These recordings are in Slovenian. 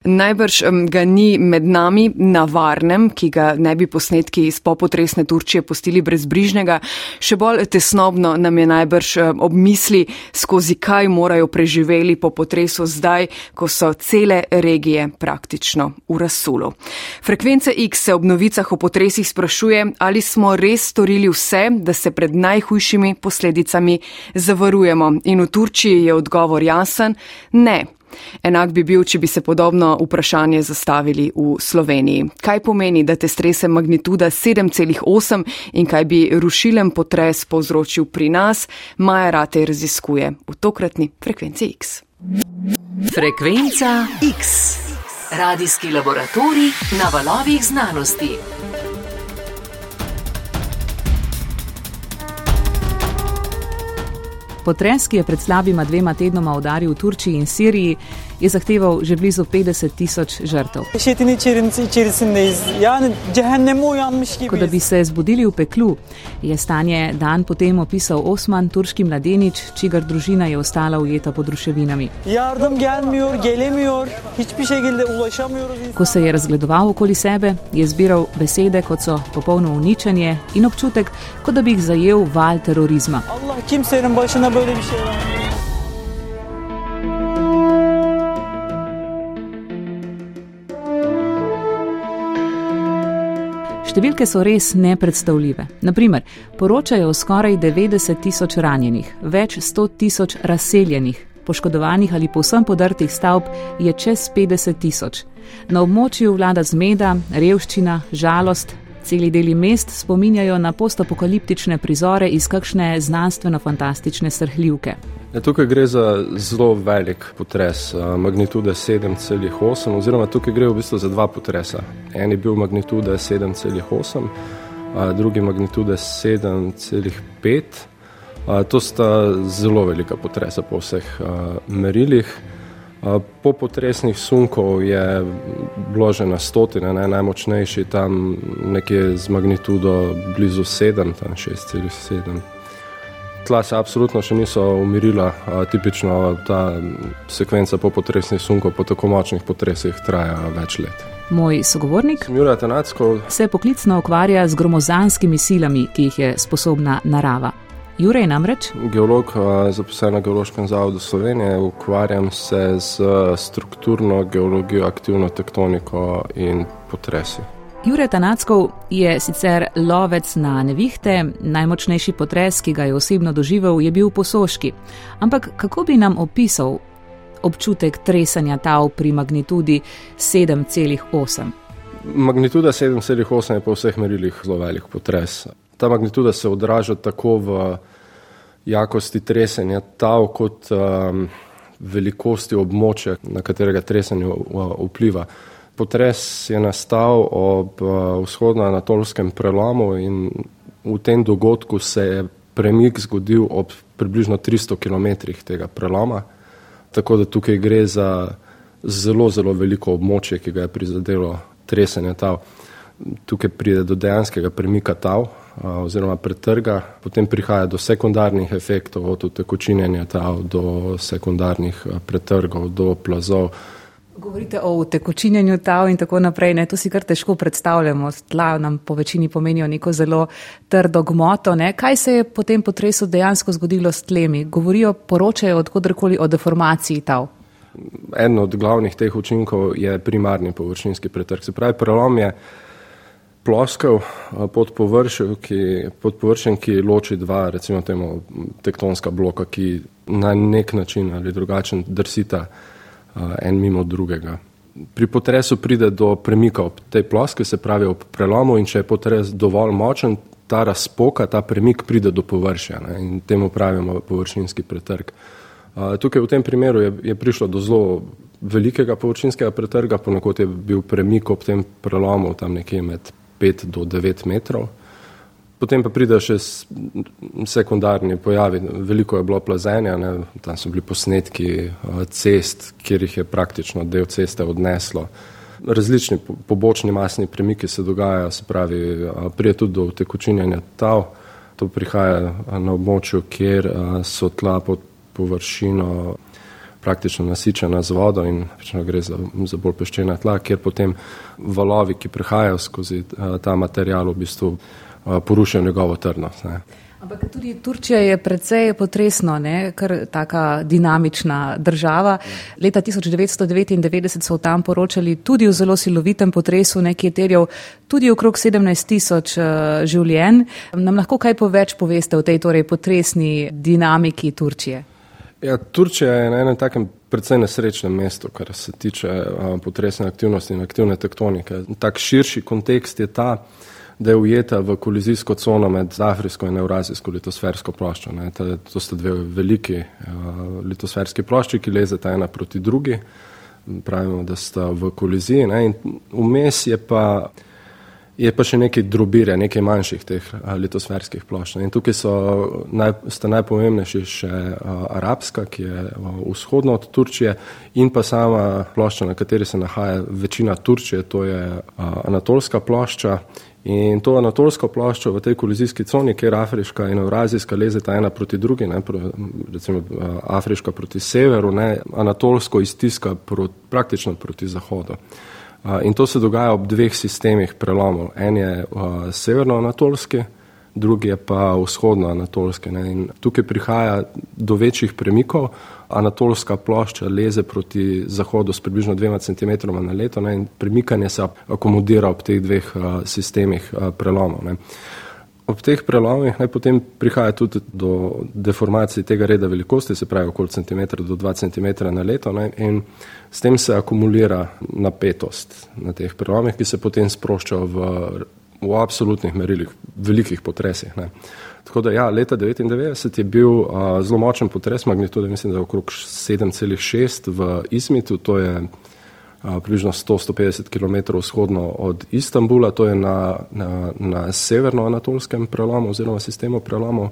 Najbrž ga ni med nami na varnem, ki ga ne bi posnetki iz popotresne Turčije postili brezbrižnega. Še bolj tesnobno nam je najbrž ob misli, skozi kaj morajo preživeli po potresu zdaj, ko so cele regije praktično v rasulu. Frekvence X se ob novicah o potresih sprašuje, ali smo res storili vse, da se pred najhujšimi posledicami zavarujemo. In v Turčiji je odgovor jasen: ne. Enak bi bil, če bi se podobno vprašanje zastavili v Sloveniji. Kaj pomeni, da te strese magnituda 7,8 in kaj bi rušilen potres povzročil pri nas, Maja Rate raziskuje v tokratni frekvenci X. Frekvenca X. Radijski laboratorij na valovih znanosti. Potres, ki je pred slabima dvema tednoma udaril v Turčiji in Siriji, je zahteval že blizu 50 tisoč žrtev. Kot da bi se zbudili v peklu, je stanje dan potem opisal Osman, turški mladenič, čigar družina je ostala ujeta pod ruševinami. Ko se je razgledoval okoli sebe, je zbiral besede, kot so popolno uničenje in občutek, kot da bi jih zajel val terorizma. Allah, Številke so res nepredstavljive. Naprimer, poročajo o skoraj 90 tisoč ranjenih, več 100 tisoč razseljenih, poškodovanih ali povsem podrtih stavb je čez 50 tisoč. Na območju vlada zmeda, revščina, žalost, celi deli mest spominjajo na postapokaliptične prizore iz kakšne znanstveno-fantastične srhljivke. Ja, tukaj gre za zelo velik potres, magnitude 7,8, oziroma tukaj gre v bistvu za dva potresa. En je bil magnitude 7,8, drugi magnitude 7,5. To sta zelo velika potresa po vseh merilih. Po potresnih sunkov je bilo že na stotine, ne, najmočnejši tam nekje z magnitudo blizu 7, tam 6,7 tla se absolutno še niso umirila. Tipično ta sekvenca po potresnih sunkov, po tako močnih potresih, traja več let. Moj sogovornik se poklicno ukvarja z gromozanskimi silami, ki jih je sposobna narava. Jurej namreč? Geolog, zaposlen na Geološkem zavodu Slovenije, ukvarjam se z strukturno geologijo, aktivno tektoniko in potresi. Jure Tanackov je sicer lovec na nevihte, najmočnejši potres, ki ga je osebno doživel, je bil posoški. Ampak kako bi nam opisal občutek tresanja tav pri magnitudi 7,8? Magnituda 7,8 je po vseh merilih zelo velik potres. Ta magnituda se odraža tako v jakosti tresenja tav, kot um, velikosti območja, na katerega tresenje vpliva. Potres je nastal ob eh, vzhodno-anatolskem prelomu in v tem dogodku se je premik zgodil ob približno 300 km tega preloma, tako da tukaj gre za zelo, zelo veliko območje, ki ga je prizadelo tresenje tav. Tukaj pride do dejanskega premika eh, oziroma pretrga, potem prihaja do sekundarnih efektov, od utekočinjenja tav do sekundarnih eh, pretrgov, do plazov. Govorite o tekočinjenju tav in tako naprej. Ne? To si kar težko predstavljamo. Tla nam po večini pomenijo neko zelo trdo gmoto. Ne? Kaj se je po tem potresu dejansko zgodilo s tlemi? Govorijo, poročajo odkudrkoli o deformaciji tav. En od glavnih teh učinkov je primarni površinski pretrg. Se pravi, prelom je ploskev pod površjem, ki, pod površjem, ki loči dva, recimo temu, tektonska bloka, ki na nek način ali drugačen drsita en mimo drugega. Pri potresu pride do premika ob tej ploski, se pravi ob prelomu in če je potres dovolj močen, ta razpoka, ta premik pride do površja ne, in temu pravimo površinski pretrg. Tukaj v tem primeru je, je prišlo do zelo velikega površinskega pretrga, ponekod je bil premik ob tem prelomu tam nekje med 5 do 9 metrov. Potem pa pride še sekundarni pojavi. Veliko je bilo plazenja, ne? tam so bili posnetki eh, cest, kjer jih je praktično del ceste odneslo. Različni pobočni masni premiki se dogajajo, se pravi, eh, prije tudi do tekočinjanja tav. To prihaja eh, na območju, kjer so tla pod površino praktično nasičena z vodo in gre za, za bolj peščena tla, kjer potem valovi, ki prihajajo skozi ta material, v bistvu porušijo njegovo trdnost. Ne. Ampak tudi Turčija je precej potresno, ne? kar taka dinamična država. Leta 1999 so tam poročali tudi o zelo silovitem potresu, nekaj je terjal tudi okrog 17 tisoč uh, življenj. Nam lahko kaj poveč poveste o tej torej potresni dinamiki Turčije? Ja, Turčija je na enem takem predvsej nesrečnem mestu, kar se tiče uh, potresne aktivnosti in aktivne tektonike. Tak širši kontekst je ta, da je ujeta v kolizijsko cono med Afrijsko in Eurazijsko litosfersko ploščo. Ta, to sta dve veliki uh, litosferski plošči, ki lezeta ena proti drugi. Pravimo, da sta v koliziji. Ne? In vmes je pa, je pa še nekaj drobire, nekaj manjših teh uh, litosferskih plošč. In tukaj so, naj, sta najpomembnejši še uh, arabska, ki je uh, vzhodno od Turčije, in pa sama plošča, na kateri se nahaja večina Turčije, to je uh, anatolska plošča In to anatolsko ploščo v tej kolizijski coni, kjer afriška in evrazijska lezeta ena proti drugi, ne, recimo afriška proti severu, ne, anatolsko iztiska proti, praktično proti zahodu. In to se dogaja ob dveh sistemih prelomov. En je severno-anatolski, drugi je pa vzhodno-anatolski. Tukaj prihaja do večjih premikov, anatolska plošča leze proti zahodu s približno dvema centimetroma na leto ne, in premikanje se akomodira ob teh dveh sistemih prelomov. Ne. Ob teh prelomih naj potem prihaja tudi do deformacije tega reda velikosti, se pravi okoli centimetra do dva centimetra na leto ne, in s tem se akumulira napetost na teh prelomih, ki se potem sprošča v, v absolutnih merilih, velikih potresih. Ne. Tako da, ja, leta 1999 je bil uh, zelo močen potres magnitude, mislim, da je okrog 7,6 v Izmitu, to je približno 100-150 km vzhodno od Istanbula, to je na, na, na severno-anatolskem prelomu oziroma sistemu prelomu,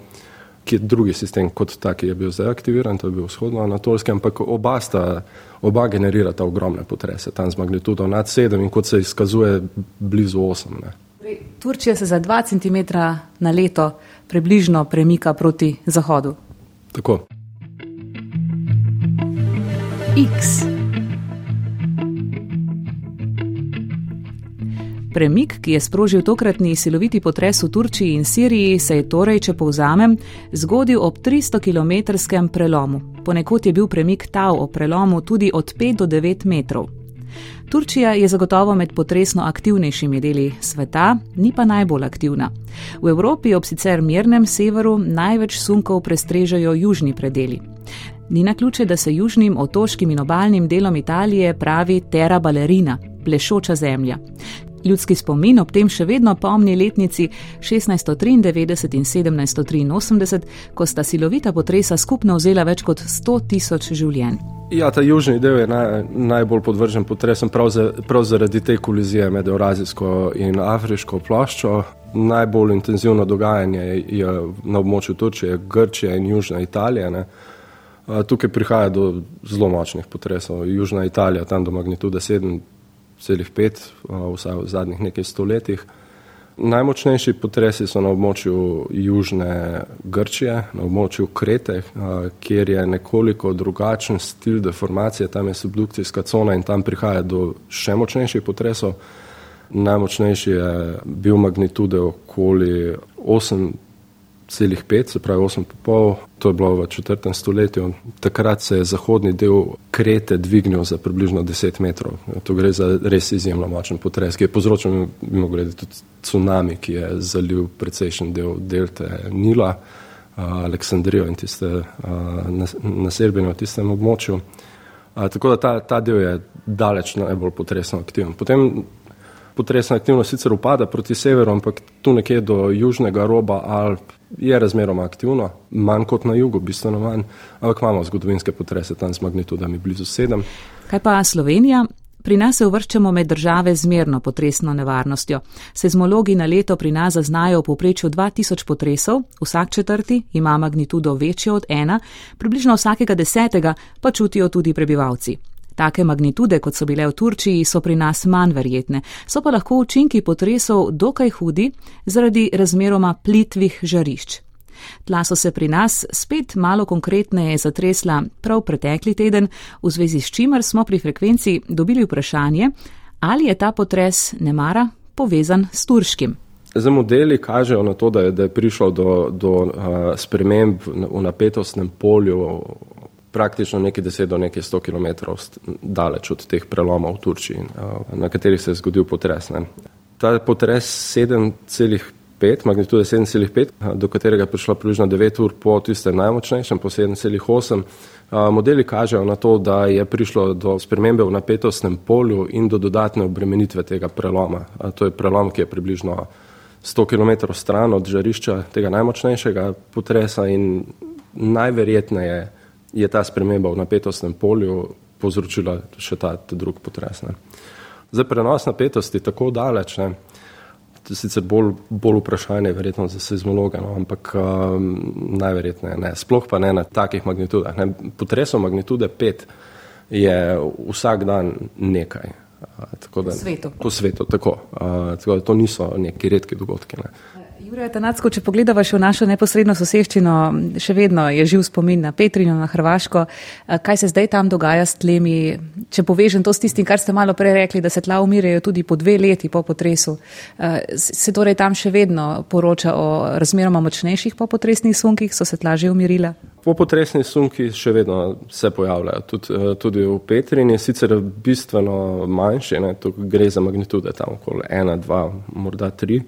ki je drugi sistem kot ta, ki je bil zdaj aktiviran, to je bil vzhodno-anatolski, ampak oba sta, oba generirata ogromne potrese, tam z magnitudo nad 7 in kot se izkazuje blizu 8. Ne. Turčija se za 2 cm na leto približno premika proti zahodu. Tako. X. Premik, ki je sprožil tokratni siloviti potres v Turčiji in Siriji, se je torej, če povzamem, zgodil ob 300-kilometrskem prelomu. Ponekod je bil premik tav o prelomu tudi od 5 do 9 metrov. Turčija je zagotovo med potresno aktivnejšimi deli sveta, ni pa najbolj aktivna. V Evropi ob sicer mirnem severu največ sunkov prestrežajo južni predeli. Ni na ključe, da se južnim otoškim in obaljnim delom Italije pravi Terra Ballerina, plešoča zemlja. Ljudski spomin ob tem še vedno pomni letnici 1693 in 1783, ko sta silovita potresa skupno vzela več kot 100 tisoč življenj. Ja, ta južni del je naj, najbolj podvržen potresom prav, za, prav zaradi te kolizije med Eurazijsko in Afriško ploščo. Najbolj intenzivno dogajanje je na območju Turčije, Grčije in Južna Italija. Ne. Tukaj prihaja do zelo močnih potresov. Južna Italija, tam do magnitude 7,5, vsaj v zadnjih nekaj stoletjih. Najmočnejši potresi so na območju južne Grčije, na območju Krete, kjer je nekoliko drugačen stil deformacije, tam je subdukcijska cona in tam prihaja do še močnejših potresov. Najmočnejši je bil magnitude okoli 8 celih pet, se pravi 8,5, to je bilo v četrtem stoletju. Takrat se je zahodni del Krete dvignil za približno 10 metrov. To gre za res izjemno močen potres, ki je povzročil, mimo grede, tudi tsunami, ki je zalil precejšen del delte Nila, Aleksandrijo in tiste naselbine v tistem območju. Tako da ta, ta del je daleč najbolj potresno aktiven. Potem potresna aktivnost sicer upada proti severu, ampak tu nekje do južnega roba Alp je razmeroma aktivno, manj kot na jugu, bistveno manj, ampak imamo zgodovinske potrese tam z magnitudami blizu sedem. Kaj pa Slovenija? Pri nas se uvrščamo med države z merno potresno nevarnostjo. Sezmologi na leto pri nas zaznajo v povprečju 2000 potresov, vsak četrti ima magnitudo večjo od ena, približno vsakega desetega pa čutijo tudi prebivalci. Take magnitude, kot so bile v Turčiji, so pri nas manj verjetne, so pa lahko učinki potresov dokaj hudi zaradi razmeroma plitvih žarišč. Tla so se pri nas spet malo konkretneje zatresla prav pretekli teden, v zvezi s čimer smo pri frekvenci dobili vprašanje, ali je ta potres nemara povezan s turškim. Zdaj, modeli kažejo na to, da je, da je prišlo do, do uh, sprememb v napetostnem polju praktično nekaj deset do nekaj sto km daleč od teh prelomov v Turčiji, uh, na katerih se je zgodil potres. Ne. Ta potres 7,5, magnitude 7,5, do katerega je prišlo približno 9 ur po tistem najmočnejšem, po 7,8, modeli kažejo na to, da je prišlo do spremembe v napetostnem polju in do dodatne obremenitve tega preloma. To je prelom, ki je približno 100 km stran od žarišča tega najmočnejšega potresa in najverjetneje je ta sprememba v napetostnem polju povzročila še ta, ta drug potres. Ne. Zdaj prenos napetosti tako daleč, ne, to je sicer bolj, bolj vprašanje verjetno za seizmologa, no, ampak um, najverjetneje ne, sploh pa ne na takih magnitudah. Ne. Potresov magnitude 5 je vsak dan nekaj. Tako da, po svetu. Po svetu, tako. Uh, tako da to niso neki redki dogodki. Ne. Jurija Tanacko, če pogledava še v našo neposredno soseščino, še vedno je živ spomin na Petrino, na Hrvaško. Kaj se zdaj tam dogaja s tlemi? Če povežem to s tistim, kar ste malo prej rekli, da se tla umirajo tudi po dve leti po potresu, se torej tam še vedno poroča o razmeroma močnejših popotresnih sunkih, so se tla že umirila? Popotresni sunki še vedno se pojavljajo, tudi, tudi v Petrini, sicer bistveno manjši, ne, gre za magnitude tam okoli ena, dva, morda tri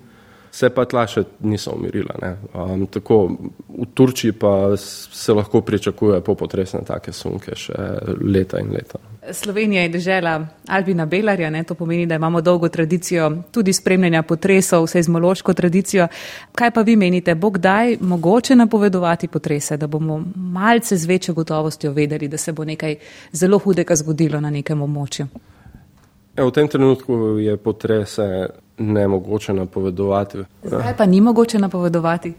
se pa tla še niso umirila. Um, tako v Turčiji pa se lahko pričakuje popotresne take sunke še leta in leta. Slovenija je država Albina Belarja, ne? to pomeni, da imamo dolgo tradicijo tudi spremljanja potresov, seizmološko tradicijo. Kaj pa vi menite, bo kdaj mogoče napovedovati potrese, da bomo malce z večjo gotovostjo vedeli, da se bo nekaj zelo hudega zgodilo na nekem območju? E, v tem trenutku je potrese ne mogoče napovedovati. Zakaj pa ni mogoče napovedovati?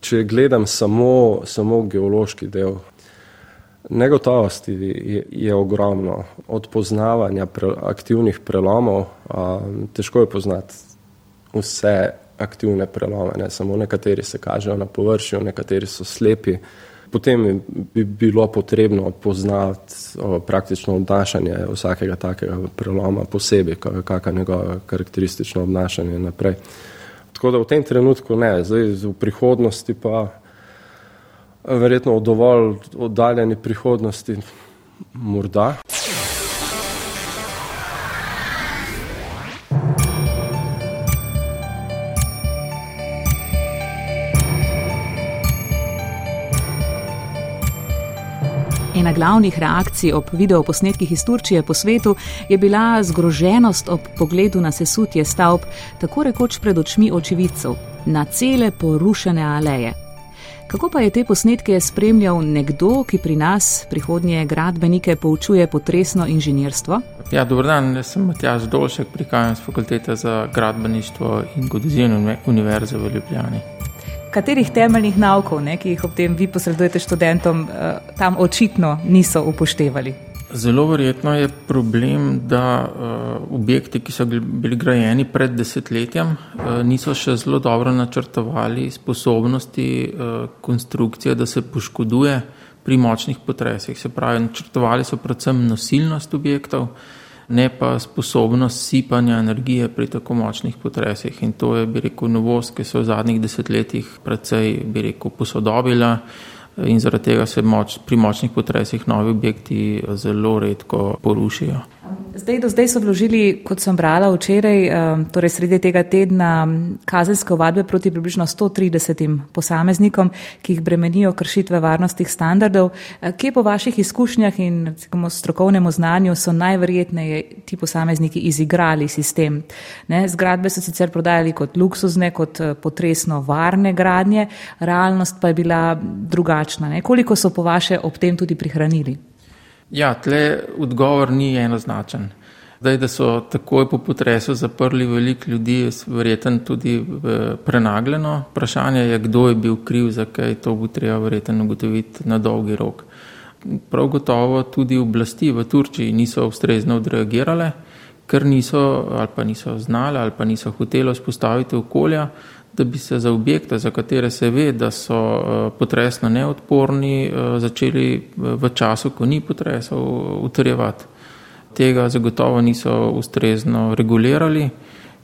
Če gledam samo, samo geološki del, negotovosti je, je ogromno. Od poznavanja pre, aktivnih prelomov, a, težko je poznati vse aktivne prelome, ne samo nekateri se kažejo na površju, nekateri so slepi. Potem bi bilo potrebno poznati praktično obnašanje vsakega takega preloma posebej, kakšno je njegovo karakteristično obnašanje naprej. Tako da v tem trenutku ne, zdaj v prihodnosti pa verjetno v dovolj oddaljeni prihodnosti morda. Ena glavnih reakcij ob videoposnetkih iz Turčije po svetu je bila zgroženost ob pogledu na sesutje stavb, tako rekoč pred očmi očividcev, na cele porušene aleje. Kako pa je te posnetke spremljal nekdo, ki pri nas prihodnje gradbenike poučuje potresno inženirstvo? Ja, dobro dan, jaz sem Matjaž Dolšek, prihajam z fakultete za gradbeništvo in godizijno univerze v Ljubljani katerih temeljnih naukov, ne, ki jih ob tem vi posredujete študentom, eh, tam očitno niso upoštevali? Zelo verjetno je problem, da uh, objekti, ki so bili grajeni pred desetletjem, uh, niso še zelo dobro načrtovali sposobnosti uh, konstrukcije, da se poškoduje pri močnih potresih. Se pravi, načrtovali so predvsem nosilnost objektov, uh, ne pa sposobnost sipanja energije pri tako močnih potresih. In to je, bi rekel, novost, ki se je v zadnjih desetletjih precej, bi rekel, posodobila in zaradi tega se moč, pri močnih potresih novi objekti zelo redko porušijo. Zdaj, do zdaj so vložili, kot sem brala včeraj, eh, torej sredi tega tedna, kazenske ovadbe proti približno 130 posameznikom, ki jih bremenijo kršitve varnostnih standardov. Eh, kje po vaših izkušnjah in recimo, strokovnemu znanju so najverjetneje ti posamezniki izigrali sistem? Ne, zgradbe so sicer prodajali kot luksuzne, kot eh, potresno varne gradnje, realnost pa je bila drugačna. Ne? Koliko so po vaše ob tem tudi prihranili? Ja, tle odgovor ni enoznačen. Zdaj, da so takoj po potresu zaprli veliko ljudi, je verjeten tudi prenagljeno. Vprašanje je, kdo je bil kriv, zakaj to bo treba verjeten ugotoviti na dolgi rok. Prav gotovo tudi oblasti v Turčiji niso ustrezno odreagirale, ker niso ali pa niso znali ali pa niso hoteli vzpostaviti okolja, da bi se za objekte, za katere se ve, da so uh, potresno neodporni, uh, začeli v času, ko ni potresov, utrjevati. Tega zagotovo niso ustrezno regulirali.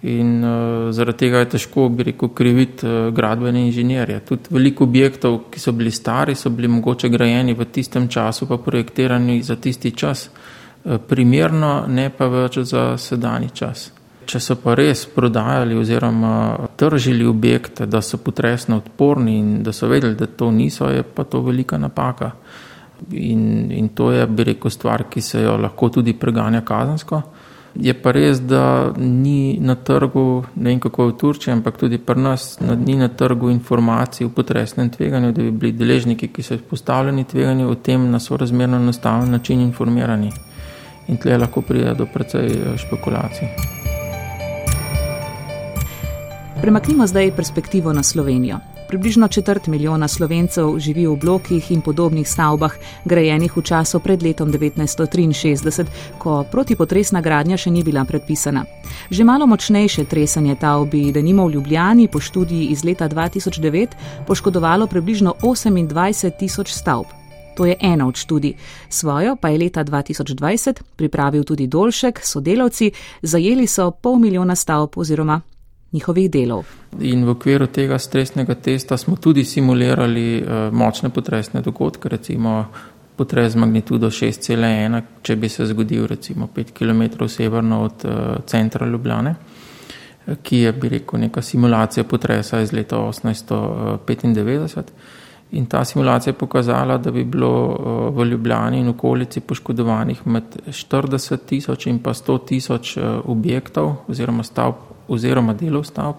In zaradi tega je težko, bi rekel, kriviti gradbene inženirje. Tudi veliko objektov, ki so bili stari, so bili mogoče grajeni v tistem času, pa projektirani za tisti čas, primerno, ne pa več za sedajni čas. Če so pa res prodajali oziroma tržili objekte, da so potresno odporni in da so vedeli, da to niso, je pa to velika napaka. In, in to je, bi rekel, stvar, ki se jo lahko tudi preganja kazansko. Je pa res, da ni na trgu, ne vem kako je v Turčiji, ampak tudi pri nas, ni na trgu informacij o potresnem tveganju, da bi bili deležniki, ki so izpostavljeni tveganju, o tem na sorazmerno enostaven način informirani. In tle lahko pride do precej eh, špekulacij. Premaknimo zdaj perspektivo na Slovenijo. Približno četrt milijona slovencev živi v blokih in podobnih stavbah, grajenih v času pred letom 1963, ko protipotresna gradnja še ni bila predpisana. Že malo močnejše tresanje tav bi, da nimo v Ljubljani po študiji iz leta 2009, poškodovalo približno 28 tisoč stavb. To je ena od študij. Svojo pa je leta 2020 pripravil tudi Dolšek, sodelavci, zajeli so pol milijona stavb oziroma njihovih delov. In v okviru tega stresnega testa smo tudi simulirali uh, močne potresne dogodke, recimo potres z magnitudo 6,1, če bi se zgodil recimo 5 km severno od uh, centra Ljubljane, ki je, bi rekel, neka simulacija potresa iz leta 1895. In ta simulacija je pokazala, da bi bilo v Ljubljani in okolici poškodovanih med 40 tisoč in pa 100 tisoč objektov oziroma stavb oziroma delov stavb.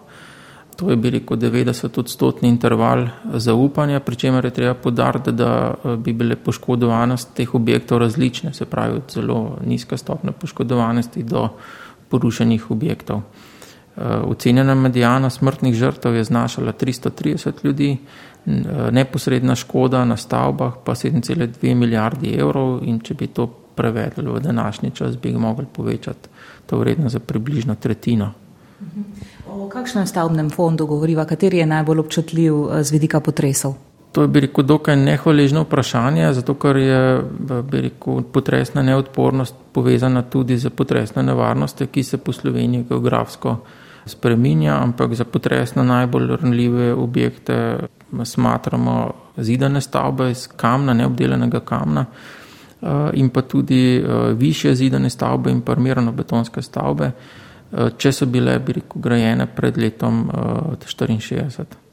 To je bil rekel 90 odstotni interval zaupanja, pri čemer je treba podariti, da eh, bi bile poškodovanosti teh objektov različne, se pravi od zelo nizke stopne poškodovanosti do porušenih objektov. Eh, ocenjena medijana smrtnih žrtev je znašala 330 ljudi, eh, neposredna škoda na stavbah pa 7,2 milijardi evrov in če bi to prevedli v današnji čas, bi ga mogli povečati to vredno za približno tretjino. O kakšnem stavbnem fondu govoriva, kateri je najbolj občutljiv eh, z vidika potresov? To je, bi rekel, dokaj nehvaležno vprašanje, zato ker je, bi rekel, potresna neodpornost povezana tudi z potresno nevarnostjo, ki se po Sloveniji geografsko spreminja, ampak za potresno najbolj ranljive objekte smatramo zidane stavbe iz kamna, neobdelanega kamna eh, in pa tudi eh, više zidane stavbe in parmirano betonske stavbe. Eh, če so bile, bi rekel, grajene pred letom 1964. Eh,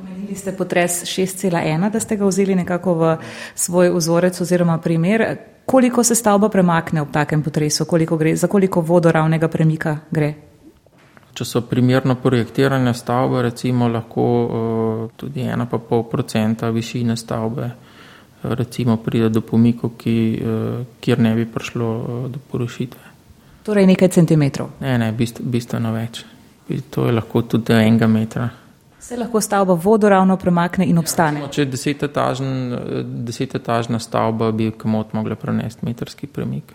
Omenili ste potres 6,1, da ste ga vzeli nekako v svoj vzorec oziroma primer. Koliko se stavba premakne ob takem potresu, koliko gre, za koliko vodoravnega premika gre? Če so primerno projektirane stavbe, recimo lahko uh, tudi 1,5% višine stavbe recimo pride do pomikov, ki, kjer ne bi prišlo do porušitve. Torej nekaj centimetrov. Ne, ne, bistveno več. To je lahko tudi enega metra. Se lahko stavba vodoravno premakne in obstane. No, če je desetetažna stavba, bi komot mogla prenesti metrski premik.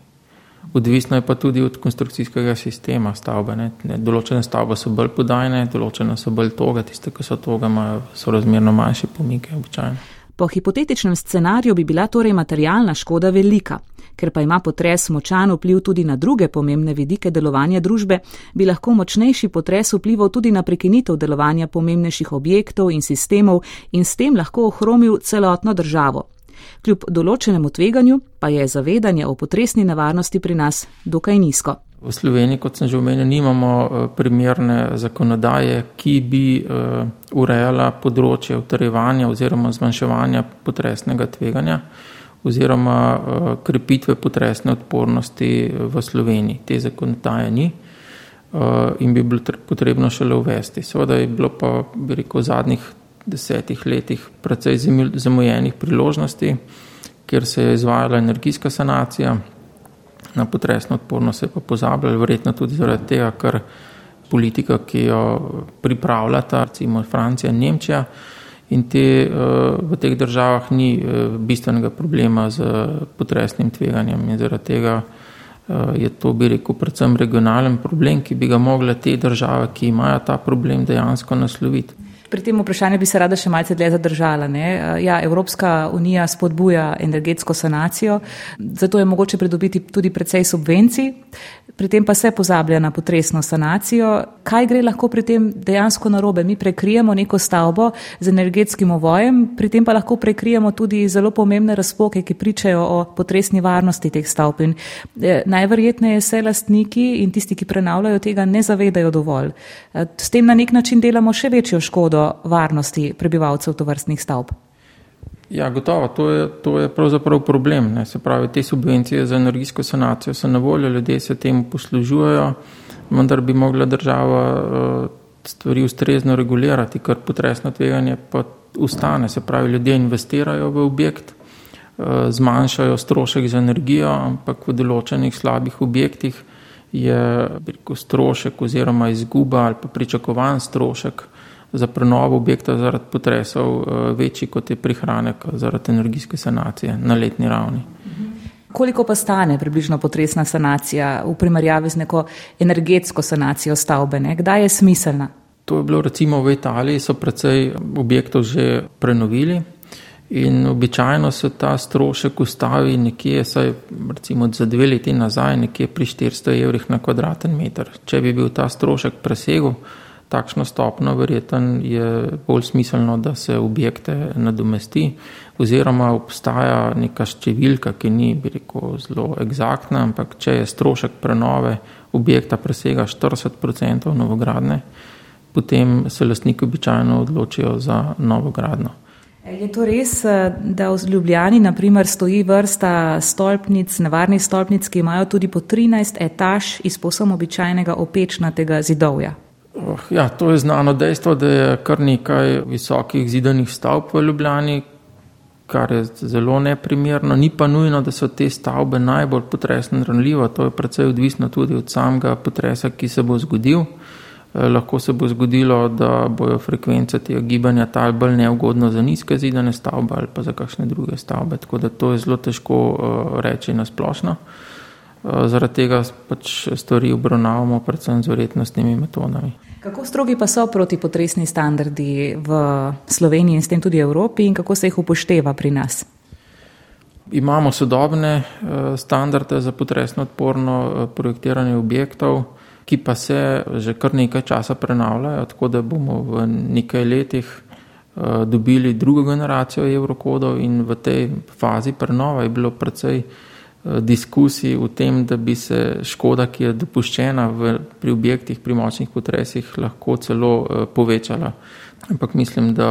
Odvisno je pa tudi od konstrukcijskega sistema stavbe. Ne. Ne, določene stavbe so bolj podajne, določene so bolj toga, tiste, ki so toga, imajo so razmerno manjše pomike običajno. Po hipotetičnem scenariju bi bila torej materialna škoda velika. Ker pa ima potres močan vpliv tudi na druge pomembne vidike delovanja družbe, bi lahko močnejši potres vplival tudi na prekinitev delovanja pomembnejših objektov in sistemov in s tem lahko ohromil celotno državo. Kljub določenemu tveganju pa je zavedanje o potresni nevarnosti pri nas dokaj nizko. V Sloveniji, kot sem že omenil, nimamo eh, primerne zakonodaje, ki bi uh, urejala področje utrjevanja oziroma zmanjševanja potresnega tveganja oziroma uh, krepitve potresne odpornosti v Sloveniji. Te zakonodaje ni uh, in bi bilo potrebno šele uvesti. Seveda je bilo pa, bi rekel, v zadnjih desetih letih precej zamujenih priložnosti, kjer se je izvajala energijska sanacija na potresno odpornost se je pa pozabljali, verjetno tudi zaradi tega, ker politika, ki jo pripravljata, recimo Francija in Nemčija, in te, eh, v teh državah ni eh, bistvenega problema z potresnim tveganjem in zaradi tega je to, bi rekel, predvsem regionalen problem, ki bi ga mogle te države, ki imajo ta problem, dejansko nasloviti. Pri tem vprašanju bi se rada še malce dlje zadržala. Ne? Ja, Evropska unija spodbuja energetsko sanacijo, zato je mogoče pridobiti tudi precej subvencij pri tem pa se pozablja na potresno sanacijo. Kaj gre lahko pri tem dejansko narobe? Mi prekrijemo neko stavbo z energetskim ovojem, pri tem pa lahko prekrijemo tudi zelo pomembne razpoke, ki pričajo o potresni varnosti teh stavb. In eh, najverjetneje se lastniki in tisti, ki prenavljajo tega, ne zavedajo dovolj. Eh, s tem na nek način delamo še večjo škodo varnosti prebivalcev tovrstnih stavb. Ja, gotovo, to je, to je pravzaprav problem. Ne. Se pravi, te subvencije za energijsko sanacijo so na voljo, ljudje se temu poslužujejo, vendar bi mogla država uh, stvari ustrezno regulirati, ker potresno tveganje pa ustane. Se pravi, ljudje investirajo v objekt, uh, zmanjšajo strošek za energijo, ampak v določenih slabih objektih je rekel, strošek oziroma izguba ali pa pričakovan strošek za prenovo objekta zaradi potresov eh, večji kot je prihranek zaradi energijske sanacije na letni ravni. Koliko pa stane približno potresna sanacija v primerjavi z neko energetsko sanacijo stavbe? Ne? Kdaj je smiselna? To je bilo recimo v Italiji, so precej objektov že prenovili in običajno se ta strošek ustavi nekje, saj recimo za dve leti nazaj, nekje pri 400 evrih na kvadraten meter. Če bi bil ta strošek presegel, takšno stopno, verjeten je bolj smiselno, da se objekte nadomesti, oziroma obstaja neka številka, ki ni, bi rekel, zelo egzaktna, ampak če je strošek prenove objekta presega 40% novogradne, potem se lastniki običajno odločijo za novogradno. Je to res, da v Ljubljani naprimer stoji vrsta stolpnic, nevarnih stolpnic, ki imajo tudi po 13 etaž iz posebno običajnega opečnatega zidovja? Oh, ja, to je znano dejstvo, da je kar nekaj visokih zidanih stavb v Ljubljani, kar je zelo neprimerno. Ni pa nujno, da so te stavbe najbolj potresno ranljive. To je predvsej odvisno tudi od samega potresa, ki se bo zgodil. Eh, lahko se bo zgodilo, da bojo frekvence tega gibanja tal bolj neugodno za nizke zidane stavbe ali pa za kakšne druge stavbe. Tako da to je zelo težko uh, reči na splošno. Uh, zaradi tega pač stvari obravnavamo predvsem z verjetnostnimi metodami. Kako strogi pa so protipotresni standardi v Sloveniji in s tem tudi Evropi in kako se jih upošteva pri nas? Imamo sodobne eh, standarde za potresno odporno eh, projektiranje objektov, ki pa se že kar nekaj časa prenavljajo, tako da bomo v nekaj letih eh, dobili drugo generacijo evrokodov in v tej fazi prenova je bilo precej Eh, diskusij o tem, da bi se škoda, ki je dopuščena v, pri objektih pri močnih potresih, lahko celo uh, povečala. Ampak mislim, da,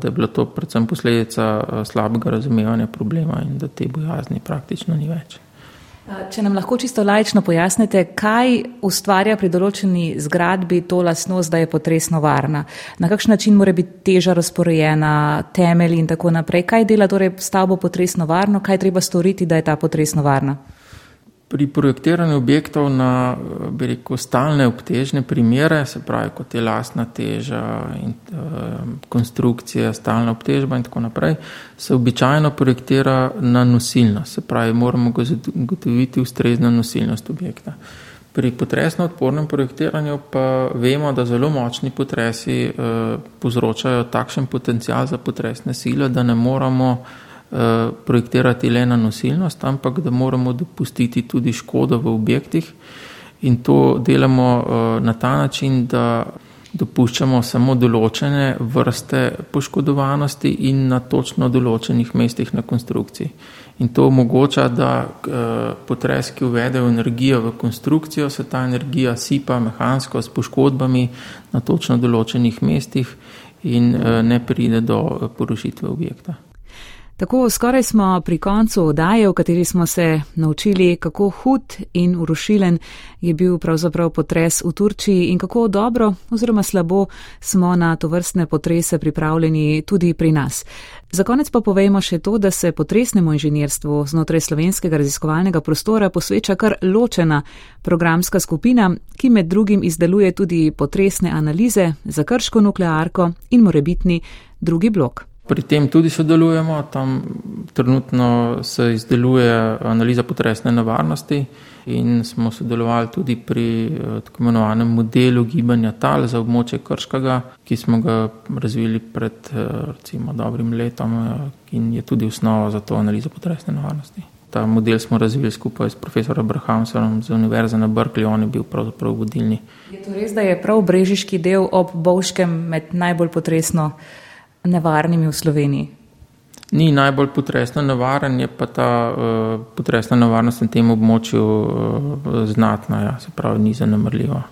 da je bila to predvsem posledica slabega razumevanja problema in da te bojazni praktično ni več. Če nam lahko čisto lajično pojasnite, kaj ustvarja pri določeni zgradbi to lasnost, da je potresno varna? Na kakšen način mora biti teža razporejena, temelj in tako naprej? Kaj dela torej stavbo potresno varno, kaj treba storiti, da je ta potresno varna? Pri projektiranju objektov na rekel, stalne obtežne primere, se pravi kot je lastna teža in uh, konstrukcija, stalna obtežba in tako naprej, se običajno projektira na nosilnost, se pravi moramo zagotoviti ustrezno nosilnost objekta. Pri potresno odpornem projektiranju pa vemo, da zelo močni potresi uh, povzročajo takšen potencial za potresne sile, da ne moramo Eh, projektirati le na nosilnost, ampak da moramo dopustiti tudi škodo v objektih. In to delamo eh, na ta način, da dopuščamo samo določene vrste poškodovanosti in na točno določenih mestih na konstrukciji. In to omogoča, da eh, potres, ki uvede energijo v konstrukcijo, se ta energija sipa mehansko s poškodbami na točno določenih mestih in ne pride do porušitve objekta. Tako skoraj smo pri koncu odaje, v kateri smo se naučili, kako hud in urušilen je bil pravzaprav potres v Turčiji in kako dobro oziroma slabo smo na to vrstne potrese pripravljeni tudi pri nas. Za konec pa povejmo še to, da se potresnemu inženirstvu znotraj slovenskega raziskovalnega prostora posveča kar ločena programska skupina, ki med drugim izdeluje tudi potresne analize za krško nuklearko in morebitni drugi blok. Pri tem tudi sodelujemo, tam trenutno se izdeluje analiza potresne nevarnosti in smo sodelovali tudi pri eh, tako imenovanem modelu gibanja tal za območje Krškega, ki smo ga razvili pred eh, recimo dobrim letom eh, in je tudi osnova za to analizo potresne nevarnosti. Ta model smo razvili skupaj s profesorjem Abrahamsom z Univerze na Berkeley, on je bil pravzaprav vodilni. Je to res, da je prav brežiški del ob Bovškem med najbolj potresno nevarnimi v Sloveniji? Ni najbolj potresno nevaren, je pa ta uh, potresna nevarnost na tem območju uh, znatna, ja, se pravi, ni zanemrljiva.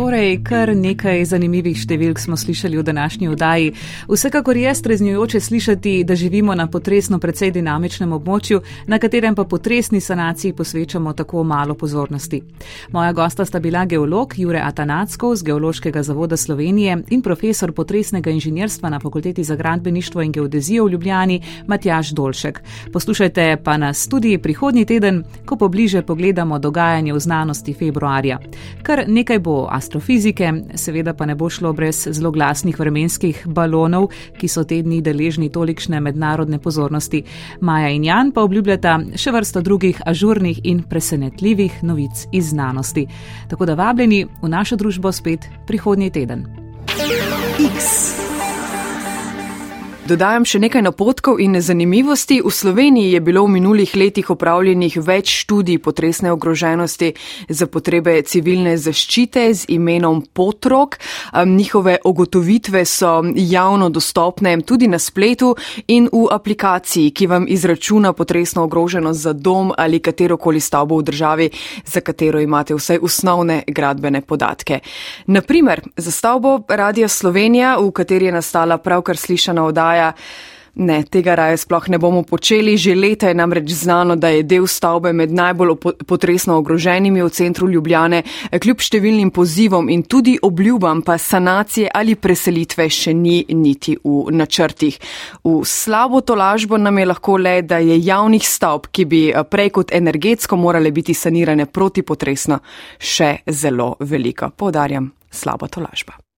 Torej, kar nekaj zanimivih številk smo slišali v današnji oddaji. Vsekakor je streznjujoče slišati, da živimo na potresno precej dinamičnem območju, na katerem pa potresni sanaciji posvečamo tako malo pozornosti. Moja gosta sta bila geolog Jure Atanacko z Geološkega zavoda Slovenije in profesor potresnega inženjerstva na Fakulteti za gradbeništvo in geodezijo v Ljubljani Matjaš Dolšek. Poslušajte pa nas tudi prihodnji teden, ko pobliže pogledamo dogajanje v znanosti februarja. Kar nekaj bo astrofizike, seveda pa ne bo šlo brez zloglasnih vremenskih balonov, ki so te dni deležni tolikšne mednarodne pozornosti. Maja in Jan pa obljubljata še vrsto drugih ažurnih in presenetljivih novic iz znanosti. Tako da vabljeni v našo družbo spet prihodnji teden. X. Dodajam še nekaj napotkov in zanimivosti. V Sloveniji je bilo v minulih letih opravljenih več študij potresne ogroženosti za potrebe civilne zaščite z imenom Potrok. Njihove ugotovitve so javno dostopne tudi na spletu in v aplikaciji, ki vam izračuna potresno ogroženost za dom ali katerokoli stavbo v državi, za katero imate vsaj osnovne gradbene podatke. Naprimer, za stavbo Radia Slovenija, v kateri je nastala pravkar slišana oddaja, Ne, tega raje sploh ne bomo počeli. Že leta je namreč znano, da je del stavbe med najbolj potresno ogroženimi v centru Ljubljane, kljub številnim pozivom in tudi obljubam, pa sanacije ali preselitve še ni niti v načrtih. V slabo tolažbo nam je lahko le, da je javnih stavb, ki bi prej kot energetsko morale biti sanirane protipotresno, še zelo veliko. Povdarjam, slaba tolažba.